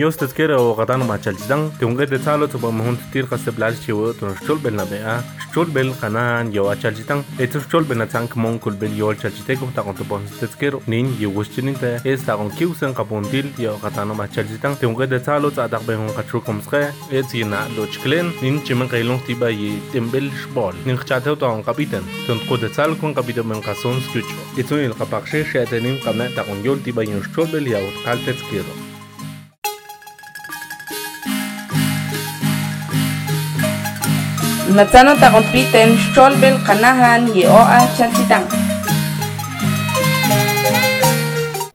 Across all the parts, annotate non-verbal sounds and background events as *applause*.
niños te quiero o gatan machal chidang que un gete salo to bom hunt tir khasab lal chiwo to stol bel na bea stol bel khanan yo achal chidang et stol bel na tank mon kul bel yo achal chite kum ta konto bom te quiero nin yo guschinin te es ta kon kiusen kapondil yo gatan machal chidang que un gete salo ta dak be hun khatru kum skhe et yina lo chklen nin chimen qailon tiba yi tembel shbol nin khatate to an kapiten ton kode sal kon kapiten men qason skucho etun il qapakshe shatenim qamna ta kon yol tiba yin stol bel yo qaltet quiero מצאנו את הרומפיטן שטולבל חנהן יאואה צ'לציטן.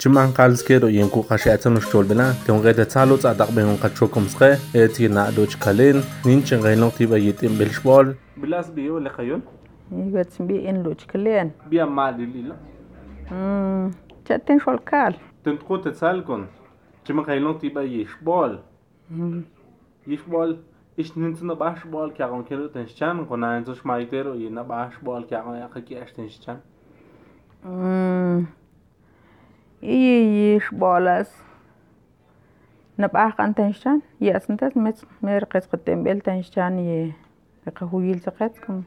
Chuman kals kero yen ku kashi atsan shtol bena tiong ge de tsalo tsa dak ben ka chokom skhe et ti na do chkalen nin chen ge nok ti ba yitim bel shbol bilas bi yo le khayon Jetzt bi in Lutsch gelernt. bi ma li li la Hm, chatten schon kal. tent ko te tsal kon chuman ge nok ti اشتنينتنا باش بال كاغون كيرو تنشان قنانتوش مايتيرو ينا باش بال كاغون يقا كي اشتنشان إيش بالاس نبقى قن تنشان يا سنتس مت مرقت قدام بل تنشان ي يقا هو يلتقتكم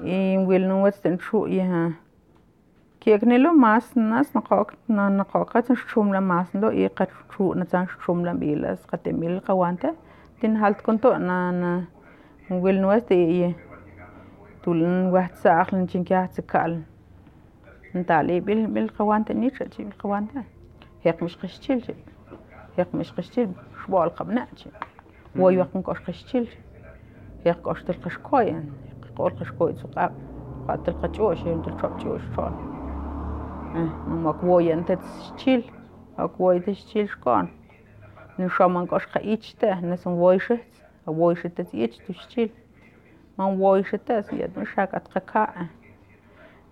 إيه ويل نوت تنشو يها كيكني لو ماس ناس نقاق نقاقات نشوم لماس لو إيه قد شو نتان شوم لم بيلاس قدام بل قوانته تن altcontoa in huelik tulan huazhatl kiajtsikal intali bilkahuantinitl bilkahuantian yekmixkixtilchi yekmixkixtil xbolkamnachi uayuaknkoxkixtilchi mm. yekkoxtilkaxkoyan yekkolkaxkoy tsukab kuatilkachux yontilchopchiuxchon nomak eh, woyantetsxchil akwoytixchil xkon. nixoman koxka a nisonwoixits woixitets ich tuxchil man woixitas yet mixakat ka e.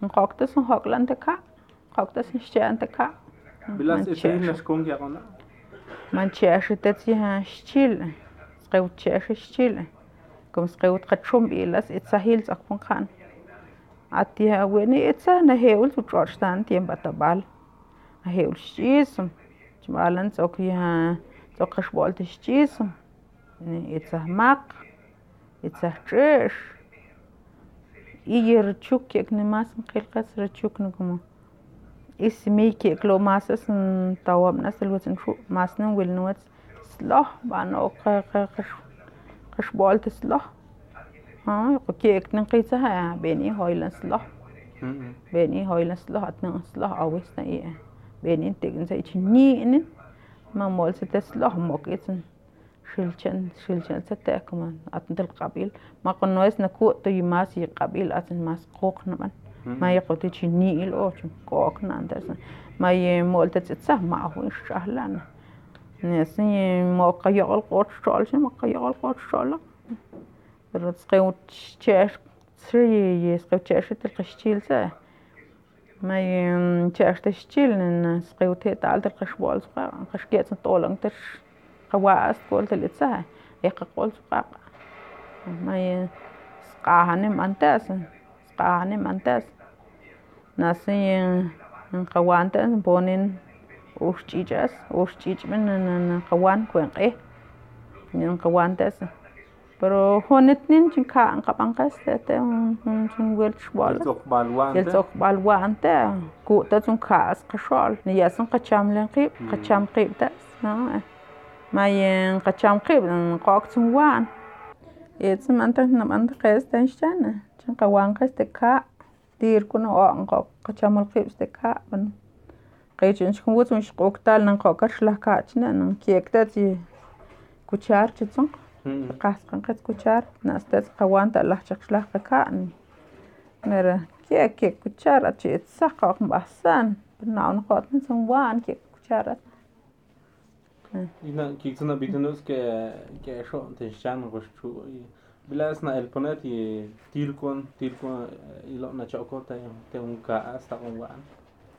nkoktas njoklan teka nkoktas nixche'an teka vilas itin laxkon yakgona man che'axitets yaha xchila skewit che'axa e xchila como skewit kachumbilas itsajil tsakpunkgan atia e wani itsa naje'ul tsuch'o'oxtanan tiempa tabal naje'ul xch'isom chmalan tsokj yaha tzoqax waltixchizo itzajmak itzajch'ix y rchuk ke'ek nimas nqil qatz rchuk como y simiy ke'ek lo masas ntawamnas tilwatz nxu' masna nwilnawatz sloj b'anoo' qaxb'o'lta sloj ke'ek ninqil tzaj b'eni jo'ila sloj b'eni jo'ila sloj atnaq sloj awis na y b'eni ntek'en tzaj ich ni'nin mamol se teslohmok itzan xilchen xilchen se tekman atn del qabil. Maqon no es naku to yimas y qabil atn mas qoqnaman mm. ma yaqoti chinil o chim qoqnan des ma yemol tetsa ma hu shahlan nes ni mo qayol qot shol shim qayol qot shol pero tsqew chesh tsri yesqew chesh tilqishchil sa ما قيال قوت شال رتسقي تشاش سري يسقي تشاش تلقشتيل سه ما يتشاش تشتيل نسقي تيتال تلقشبول سقا قشكيت طولن تش qawaas qolta litsaha eqa qol suqaqa may sqahanim antas sqahanim antas nasi qawanta ponin uxchichas uxchichmin pero honetnin chin ka an kapangkas tete hun chin welch bal tok balwante tok balwante ku ta chin ka as qashol ni yasin qacham len qib qacham qib ta na ma yen qacham qib qoq chin wan ets manta nam anta qes tan shana chin qawan qes te ka dir kun o qoq qacham al qib te ka ban qechin chin wutum shqoqtal nan qoqar shlaka chna nan kiekta ti kuchar chitsun qasqankha cuchar nast'et qawan taqlaj chaqxlaj qaka'an mero ke' ke' cuchara chi'tza qa'q mb'ajsan na'l nqo'tna ntzunwa'n ke' cucharat kiktza nab'it'unutz ke' ke tinxan wuxchu' b'la' sna'elpanet y tilkon tilkon iloo' nachokol ta' tawunka' hasta wan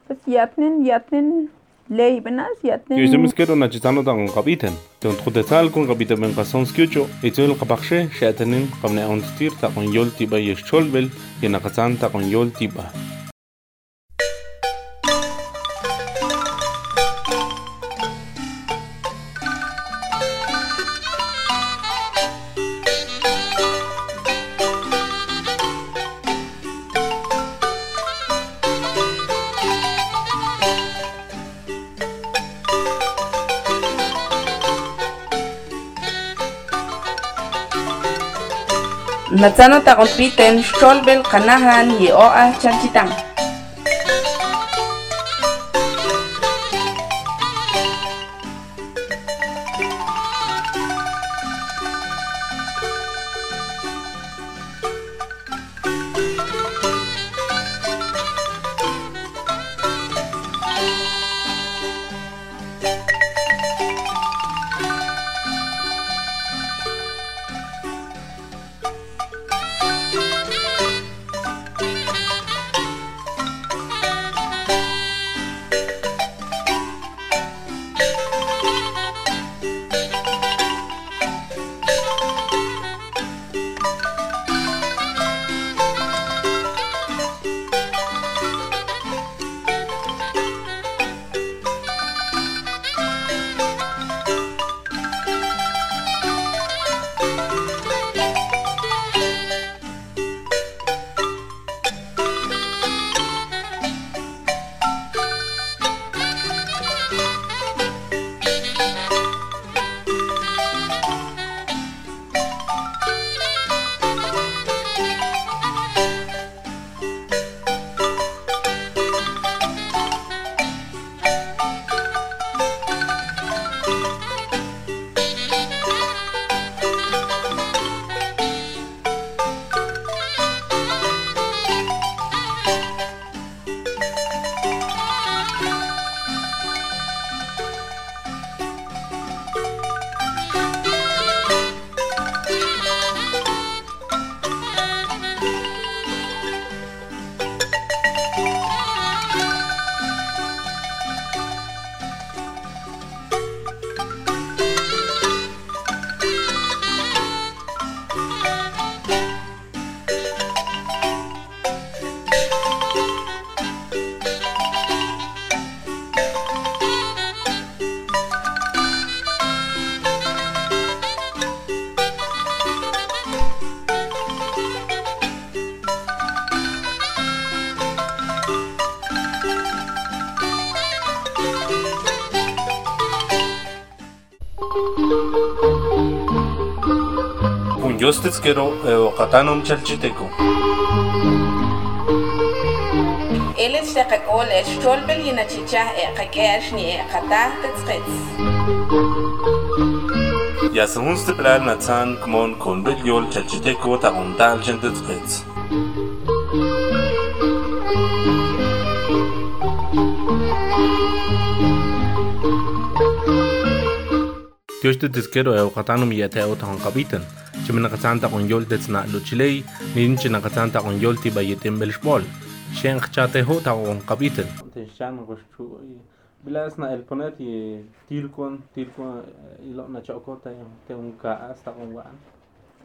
pues yat'nin yat'nin ley benas ya ten yo estamos que una chitano tan capiten. Ton trotetal con capiten men pasan skiucho y todo el capache ya tenen con un ta con yol tiba y cholbel y na kazan con yol tiba. נצאנו תרוטריטן שולבל חנהן יאועה צ'אנצ'יטן ustezkero eokatanom chalchiteko. إلش تقول إيش تول بلينا تشيشة إقاكاش ني إقاتا تتسقيت يا سهونس تبلال نتان كمون كون بليول تشتكو تاون دال جن تتسقيت Tioște tezquero e o catano mi yate o tan capitan. chiminnakatsanta kon yoltech na'lochlej nin chinankatsantaj kon yolti bayetin belxbol xen xchatejo ta onkabiten texxana wx بلاس نا البونات تيلكون تيلكون يلقنا تشوكو تيون كاس تاون وان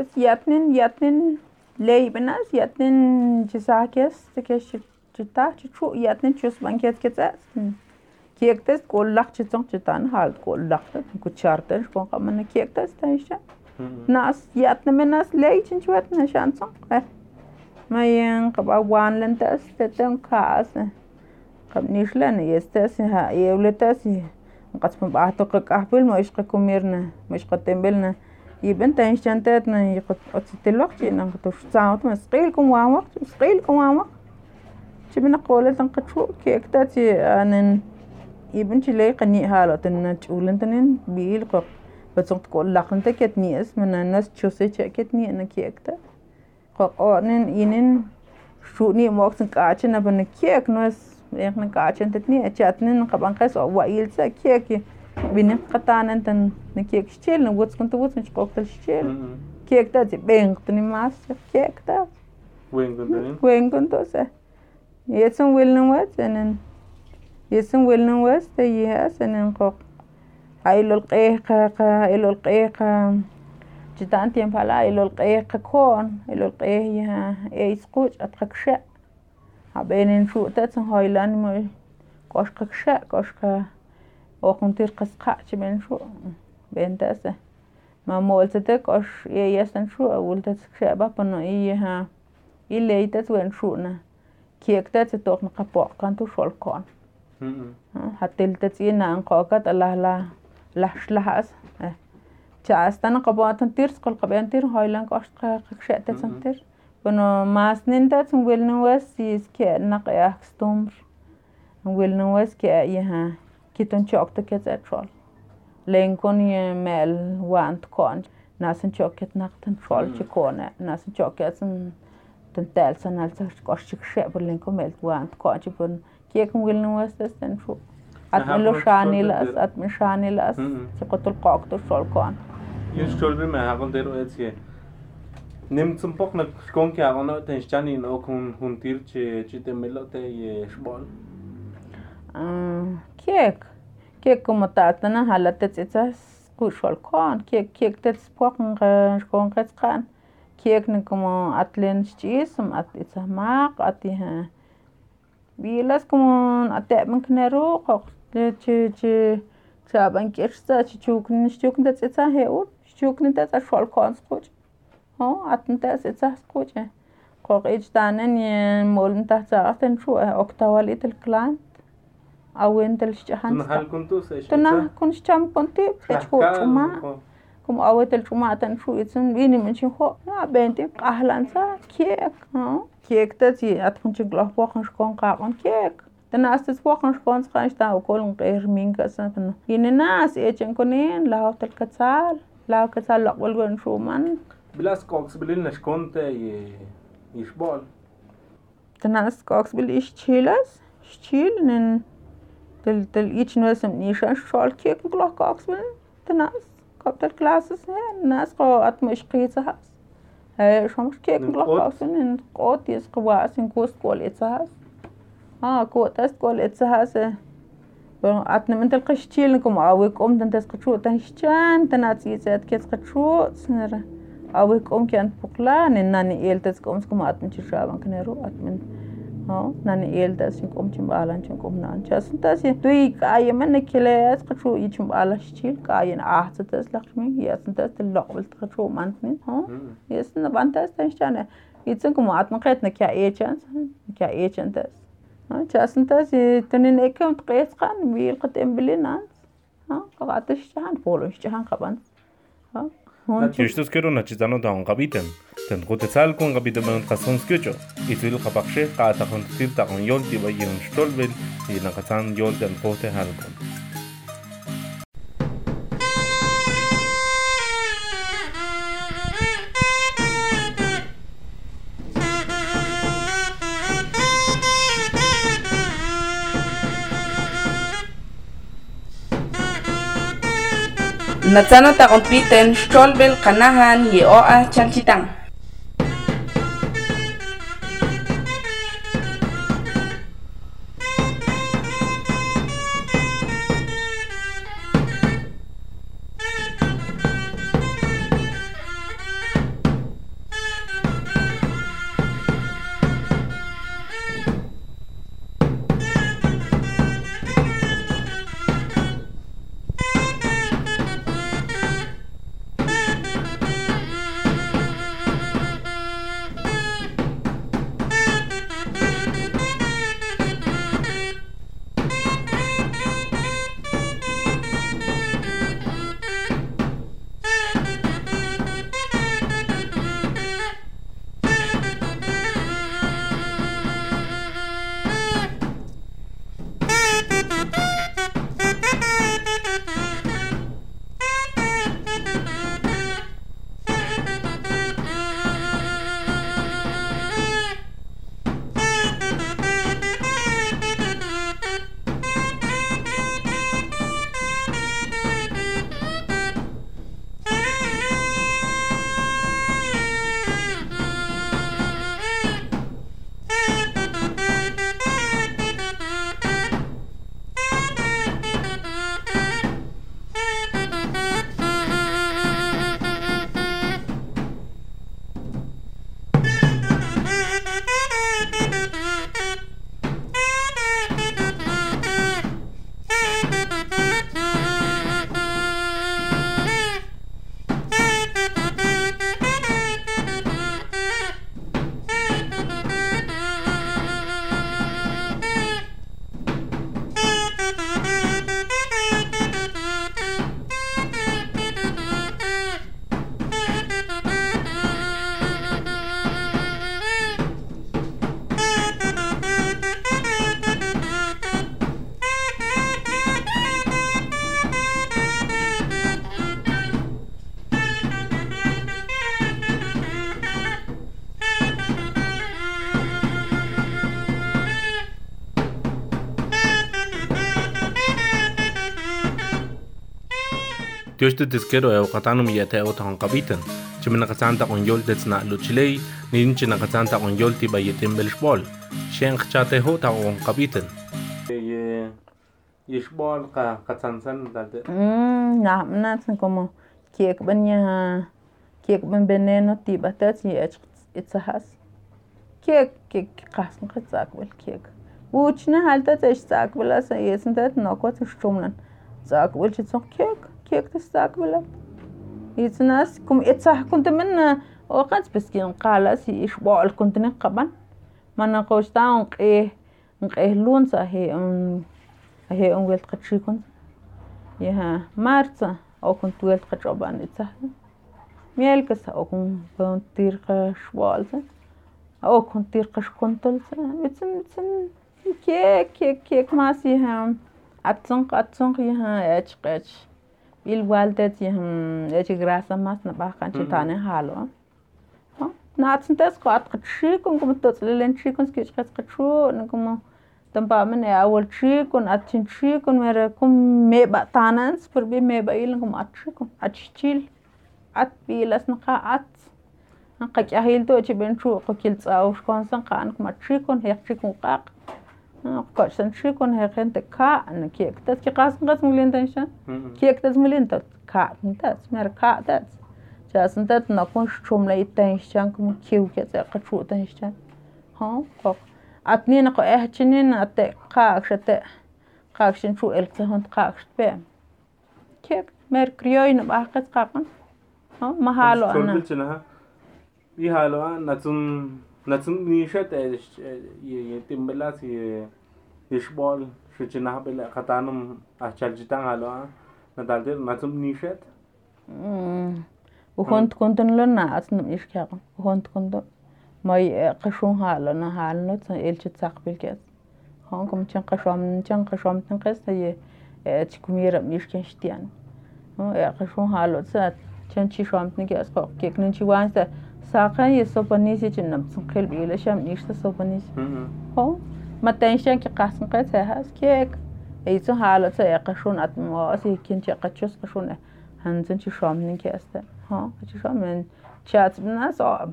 بس ياتنين ياتنين لي بناس ياتنين جزاكيس تكش جتا تشو ياتنين تشوس بانكيت كتاس كيكتس كل لخ تشتون تشتان هالت كل لخ تكو تشارتن شكون قمنا كيكتس تنشا nas yat na menas leichin chuat na shanson eh mayan kaba wan lentas teteng kas kab nishlan yestas ha yewletas qas pa baato ka kahpil mo ishqa kumirna mo ishqa tembelna يبقى انت انشانتاتنا يقصت الوقت انا قطوش ساعات ما سقيل كم وان وقت سقيل كم وان وقت شبنا قولة تنقشو كيكتاتي انا يبقى انت لي قني هالو تنن تقول انتنين بيل قق بسنت تقول لقنت كتني اسم من الناس تشوسي كتني انا كيكتا قق اونن ينن شو ني موقت قاچنا بن كيك ناس احنا قاچن تتني اتشاتنن قبان قيس او ويلسا كيكي bini qatanan tan nakiek xchil na wuts kun wuts nich qoktal xchil kiek ta ti beng tani mas kiek ta Wen kun tanin. wen kun to se yetsun wil nan wet enen yetsun wil nan wet ailo lqeeqa ilo lqeeqa chitantian pala ilo lqeeqa kon ilo lqeeqa eisquch atqaksha habenin shuutatsan hoilan mo qoshqaksha qoshqa oquntir qasqach ben shu bentasa ma moltete qosh eyasan shu awultatskshaba pano iyaha ileytat wen shuna kiektat toqnqapoqkan tu xolkon hatiltatsi nanqokat alahla laxtlajas cha'astan qa'ba'tan tir tz'oqlqabi'an tir njoylan k'ox qakxe'tetsan tir bueno mas nin tach nwilna wes ke' naq yaj costumbr nwilna wes ke' yaja kitancho'kta ketz' e'tro'la leenk'un me'l wa'nta ko'n na'sa ncho'k ketz naq tinxo'la chikon e' na'sa ncho'k ketz tinte'la sanal k'ox chikxe' pero leenk'un me'l wa'nta ko'ncha pero ke'ka nwilna wes desde nxu' tru at Aha, melo por shani trol las tatir. at me shani las Mhm. chikotul qokto trol kon Yun stolbel me hagon dero etsie. Nim zum pok na skon ke hagon no ten stani no kun hun tir che che te melote ye shbol. Kiek. Kiek como tatana halatet itzas kushol kon. Kiek kiek tets poken kon kan. Kiek ni como atlen chisum at itzas mak at ha. Bilas como ate man knero qok che che chaban kirsta che chukn chukn tets itzas heu. Chukn tets shol kon skuch. Ho atn tets itzas skuch. Qok ich tanen ye molm tatsaten shu oktawalit el clan. awin del Tun shahans hal kuntu se tuna kun cham konti ech ho chuma kum awet el chuma tan shu itsun bini min chin ho na benti qahlan sa kek no kek ta ti at kun chin gloh wochen skon ka on kek dann hast es wochen skon skon sta o koln qer min ka sa tan ine nas echen konin la hotel katsal la katsal la wal gon shu man Bilas koks bilil na skon te ye ye shbol. dann hast koks bil ich chilas chil nen del del ich nur sem nisha schol kek gloh koks bil dann hast kommt der classes ne nas ko at mo ishqisa has ko tas kol etsa has Bueno, at naman tal kashchil como awi kom dan tas kachu tan chan tan at si set kes kachu snera awi kom kyan pukla nen nani el tas kom como at min chishaban knero at min ho nani el tas sin kom chim balan chim kom nan chas tas tui kaya man kile as kachu i chim bala chil kaya na ah tas lakshmi yes tas tal lokbel kachu man min ho yes na ban tas tan chane itsen como at man qet na kya ა ჩასნტას ეთნენ ეკემ ტყეცხან ვიყტემბლენან ა ყატეშ ჩან ბოლოშ ჩან ხაბან ა ნაჩიშტოს კერონაჩი ზანო დაუნყაბიტენ тен готецал კონგაბიდენ ხასონსკიოჭო იტვილ ხაბახშე ყაათახონ ტიპ დაღონ იოლ დიბა იონ შტოლველ ინაკაცან იოლ დენ გოთე ჰალგონ Natsano ta kumpitin, shtol bil kanahan, yeoa chanchitang. Dios te tiskero e okatano mi yate o tahon kabitan. Chimina kasanta on yol det na luchilei, nin china kasanta on yol ti bayetim belshbol. Shen chate ho ta on kabitan. Ye yishbol ka katsansan dalde. Mm, na mnatsan como kiek banya kiek ban veneno ti batat ye itzahas. Kiek kiek qasan qatsak kiek. Wuchna halta tesh tsak bela sa yesentet noko tshtumlan. Tsak wel chitson kiek kiek tsak bela. يتناس كم إتصح كنت من وقت بس كي نقال سي إشباع كنت نقبا ما نقوش تا نقيه نقيه لون هي أم هي أم ولت قد شي كنت يها مارسا أو كنت ولت قد شعبان إتصح ميالكس أو كنت تير قشوالسا أو كنت تير قش كنتلسا بتسن بتسن كيك كيك كيك ماسي هم أتسنق أتسنق يها إتش قتش ilwaltet yhm echi grasa mas na bakan chitane halo. Natsin tes ko at chikon como tots lelen chikon skich qas qachu no como tampa men ya awol chikon at chin chikon mera kum me ba tanans por bi me ba ilan como at chikon at bilas na qa at. Qa kyahil to chi ben chu ko kil tsaw shkon san qa an kuma chikon hek chikon qaq ko'xanxikon gente ka'na ki'ktas kikasnqas mulintanxa ki'ktas mulintat ka'ntats mero ka'tats chasntat nakun xchumlaytanxchan como kiw kiatze'qa chu'tanxchan jon kok at nina qa'ejchanin ate' qa'kxa te' qa'kxa nchu'eltsa jun qa'kxa tpe' kik mero crioy nab'ajqa chqaq'an jon majalo'a na yijalo'a natsun platsin shat eh, eh, ye tim belas ye ishbol shuchina bela eh, khatanum achal ah, jitang halwa ah. nadalde natsum ni shat hmm. hmm. uhont konton lo na atnum ishkaq uhont konton. May qashun halo na halno elchit saqbil ket hon kom chan qasham chan qasham tan qas ye chikumira mishken shtian. Qashun halo tsat chan chisham tan ket asqa keknin chiwan sa ساقه یه صبح نیزی چه نمسون خیل بیلش هم نیشت صبح نیزی خب ما تنشان که قسم قید سه هست که ایسو حالا سا یکشون اتما واسه یکین چه قچوز کشونه هنزن چه شام نیکی هسته ها چه شام من چه از بنا سا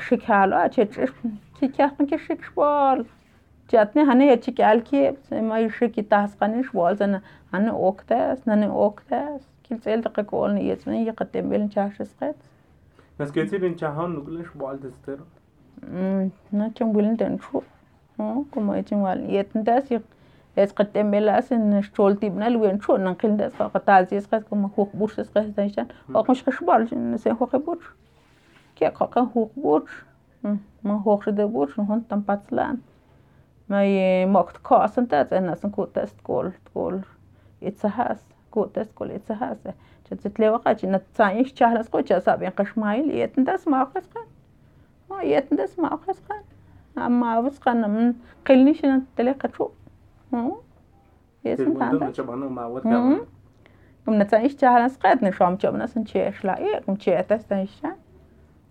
شک حالا چه چه چه که که چه اتنه هنه یه کال کل که ما یه شکی تاسقانی شوال زنه هنه اوکت نه ننه اوکت هست که چه دقیقه من یه قدیم بیلن چه شس قید yaqtem bel chashis qet Nas que tienen chahan nuclear ball de stero. Mm, na willen den chu. Oh, como echen wal yeten das ich es qatem belas en stol tibna lwen chu nan qil das qatal sis qas como huq bush das qas daishan. Och mش khshbal sen huq bush. Ke qaqa huq bush. Ma huq de bush hon tam patslan. Ma ye mokt kasen das en asen kut test gol gol. It's a has. Gutes kulit sahase. Tliwaqa china tsañi xchajlasqucha sabinqa xmayl yetantas mawqasqan yetantas mawqasqan amawasqan qilni xina teleqachu Gumna tsañi xchajlasqet nixuamchomnasan chie xla'iq mchietastan xchan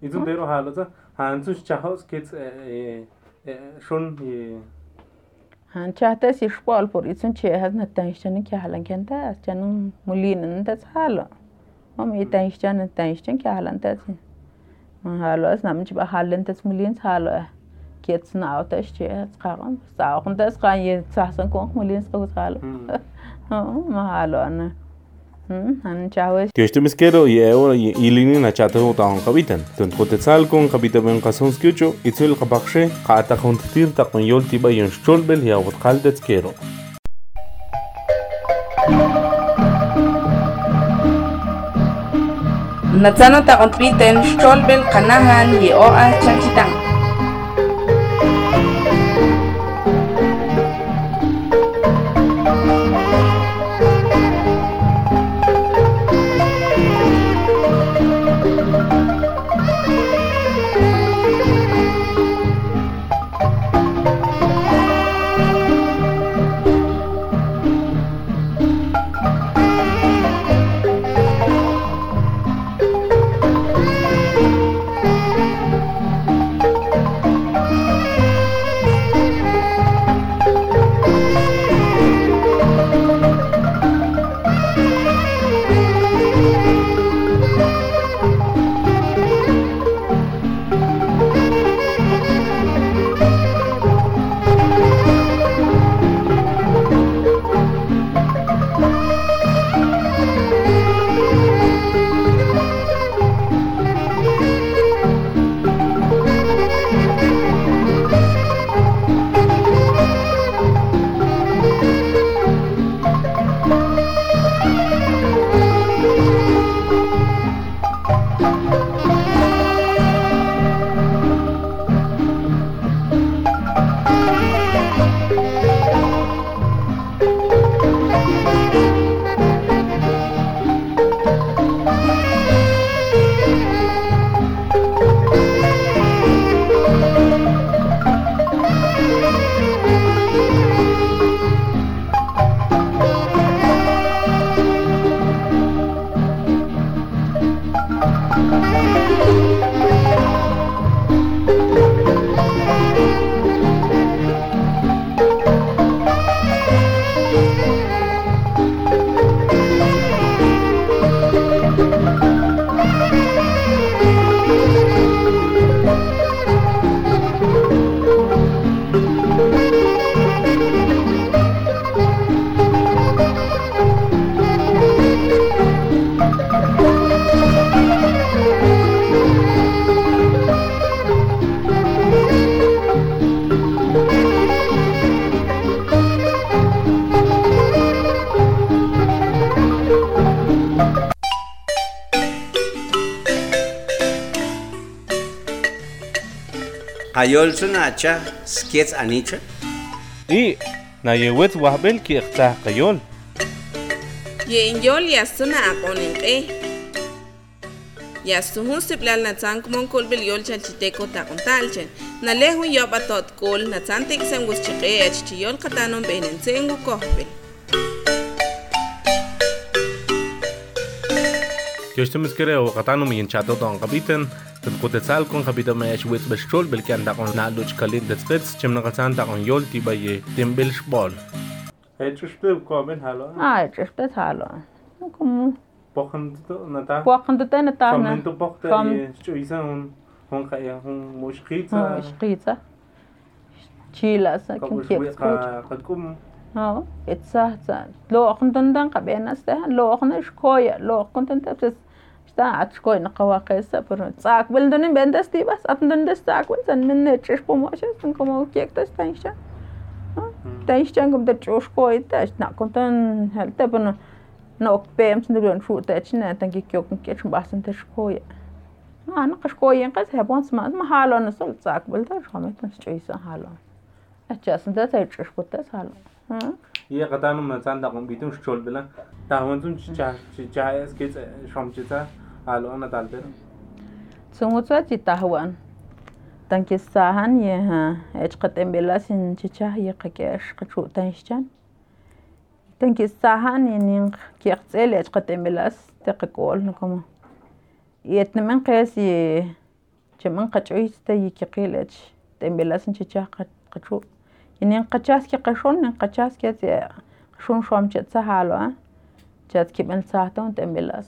Idzun dero jalatza jantzu xchajos kitz schon Anchaste xixkual por eso chejas natanxchan kiajlan kiantas chanan molinantas jalo mami tanxchan tanxchan kiajlantas majalos namchba jalantas molins jalo kietsnautas chejas qagan saoqntas qanye tsajsan kon molins qawis jalo hmm. *laughs* majalo anchawe que esto me quiero y ahora y lini na chata no tan habitan tan potencial con habitan en casos que yo y el capaxe qata con tir ta con yol tiba y shol bel ya wat qaldet quiero Natsano ta konpiten shtolbel kanahan ye oa chanchitang Ayolsun acha skets anicha. Y nayewet wahbel ki iqtah qayol. Yen yol yasuna aqonin qe. Yastuhun siplal natzan kumon kolbel yol chalchiteco taqontalchen. Nalehun yobatot kol natzan tiksen wuschiqe achchiyol qatanon benentzen wukohbel. Kyoshtimizkere o qatanum yin chatot on qabiten tan qotetzal kon qabita ma yash wet beshol bel kan taqon na luch kalin detspets chimna qatan taqon yol tiba ye timbel shbol. Hechushpe komen halo. Ah, ich bin hallo. Como Pochen na ta. De tene ta na. Som tu pochte Som- ye chuisa un hon kaya hon mushkitsa. Schriza. Chila sa Kom kin kiek shwe ka qatkum. Ja, etsa sa achkoy na qawaqaysa pero tzaqbilduni vendas tibas atndindas tzaqbinsan minne ch'ixpumashastin como kiektas tanshan tanshan como tach'uxkoytax naqontan jalta pero noqpemsan tibuyon xu'tachna tankikyokan kichmbasan taxkoya ana qaxkoyanqas hebon smas mahalon sol tzaqbilta xqametan xch'uysan halon achasinta tach'ixkutas halon Ie qatanum tsan daqon bitun xcholbila. Tahwanzun chi chi chi es geht's schon chitsa. الان ادل برم. سموتو چی تاوان تنکی ساهن یه ایچ قطعن بلا سین چچه یه قکش قچو تنشچن تنکی ساهن یه نین کیخچیل ایچ قطعن بلا ستقی کول یه نمین قیس چه من قچوی ستا یه کی قیل ایچ تن بلا سین چچه قچو یه قچاس کی قشون؟ نین قچاس کی قشون شوام چه چه حالو چه از کی بل ساحتون تن بلا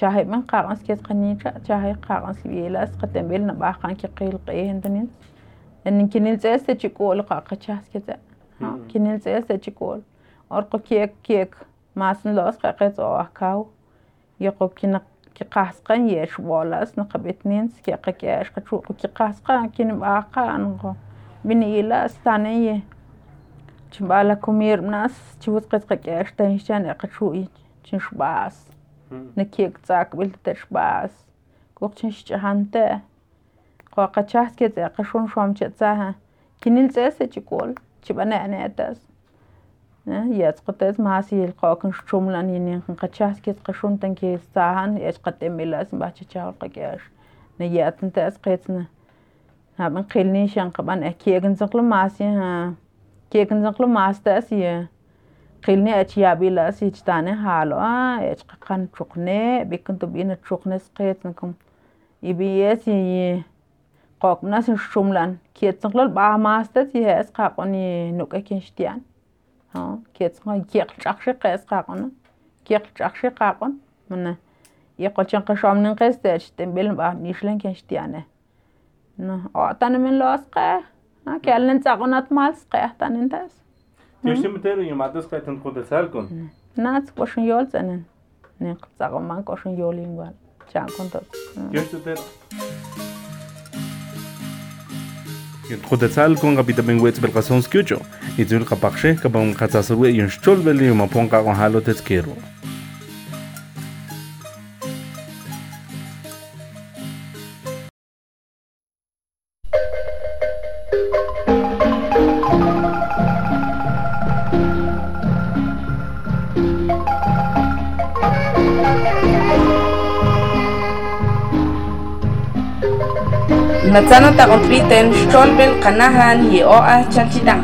jaahiman qaaqanskeed qaniinka jaahay qaaqanski yeelaas o baaqaanki qiilqa ehendanin ninkiniltseesta chikuol qaaqachaasketa kiniltseesta chikuol orqo kiek kiek maasan loos qaqet oo akaaw yoqo kina kiqaasqan o boolas naqabetniins kiqa kiaash qachuuqo kiqaasqa kinibaqaanqo biniilaas taneye chimbaala kumiirmnaas chiwut qetqa kiaash tanishan eqachuuyi chinshbaas نکیک زاک بلد ترش باس کوچنش چهانته خواک چهت که زاک شون شام چه زه کنیل زه چیکول چی نه تاس نه یه از قطع ماسی خواکن شوم لانی نه خواک چهت که تن که زاهن یه از قطع میلاس با چه چهار قیاش نه یه از نت از قطع نه نه من خیلی قبلا اکیه گنزقلو ماسی ها کیه گنزقلو ماست اسیه قيلني اتش يابيلا سيج تاني حالو اه اتش قان تشوقني بيكن تبين تشوقني سقيت نكم يبيسي قوق ناس شملان كيت تقلل با ماستت يهس قاقوني نوكا كنشتيان ها كيت تقلل كيق تشاقشي قيس قاقون كيق تشاقشي قاقون من يقول شنق شامنين قيس تاش تنبيل با نيشلن كنشتيانه نو اه تاني من لوسقه ها كيالن تاقونات مال سقه تاني تاس გეშემდერი მადასკაიტენ ხოდესალკონ ნაც კოშენ იოლწენენ. ნე წაღმან კოშენ იოლინგვარ ჩანკონტო გეშდერ ხოდესალკონ გაბიდამენ უეცბელყასონსკიუჭო იძულყა ბახშე კაბამ ხაცასურვე იონშჩოლველი მომპონკა ღალოთეცკერო Natzano takompliten xolbel kanahan ye oa chalchitang.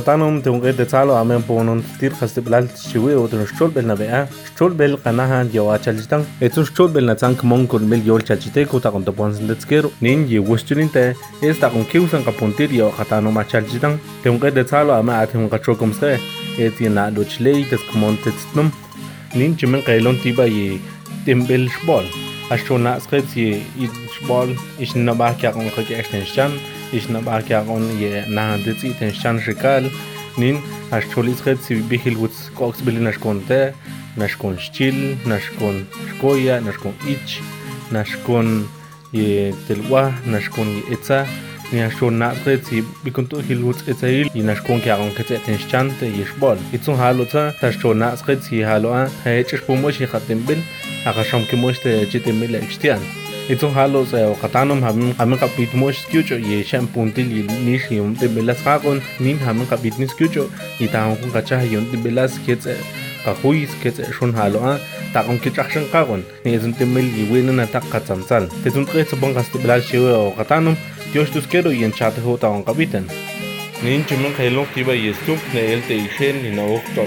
qatanum tunge de salo amen ponun tir khaste blal shiwe odun shol bel nabea shol bel qanahan yawa chaljitan etun shol bel na tsank mon kun mil yol chalchite ko taqon de ponsin de tsker nin ye westulin te es taqon kiusan qapuntir yawa qatanum achaljitan tunge de salo ama athun qachokumse etina luchlei tes kmontetnum nin chimen qailon tiba ye timbel shbol ashona skretsi i shbol ishnabah kaqon qaqe ashtanshan ishna ba kya kon ye na detsi tension shikal nin ashcholi skets ye bihil wuts koks bilinash konte nashkon shchil nashkon shkoya nashkon ich nashkon ye telwa nashkon ye etza ni ashon na skets ye bikuntu hil wuts etzail ye nashkon kya kon kete tension te ye shbol itsun halota tashon na skets ye haloa hechish pomosh ye khatimbil akasham ke moste chite mila extian itong halo sa katanom hamin hamin kapit mo skucho ye shampunti li nish yung tibelas kakon nin hamin kapit ni skucho itahong kung kachah yung tibelas kits eh, kakuis kits eh, shun halo ah. Takon kitrakshan kakon ni isang timil liwin na tak katsansal titong kaya sa bangkas tibelas siya o. Katanom Dios tus quiero y enchate ho taong kapitan. Nin chimang kailong tiba yestump na el ishen ni na ok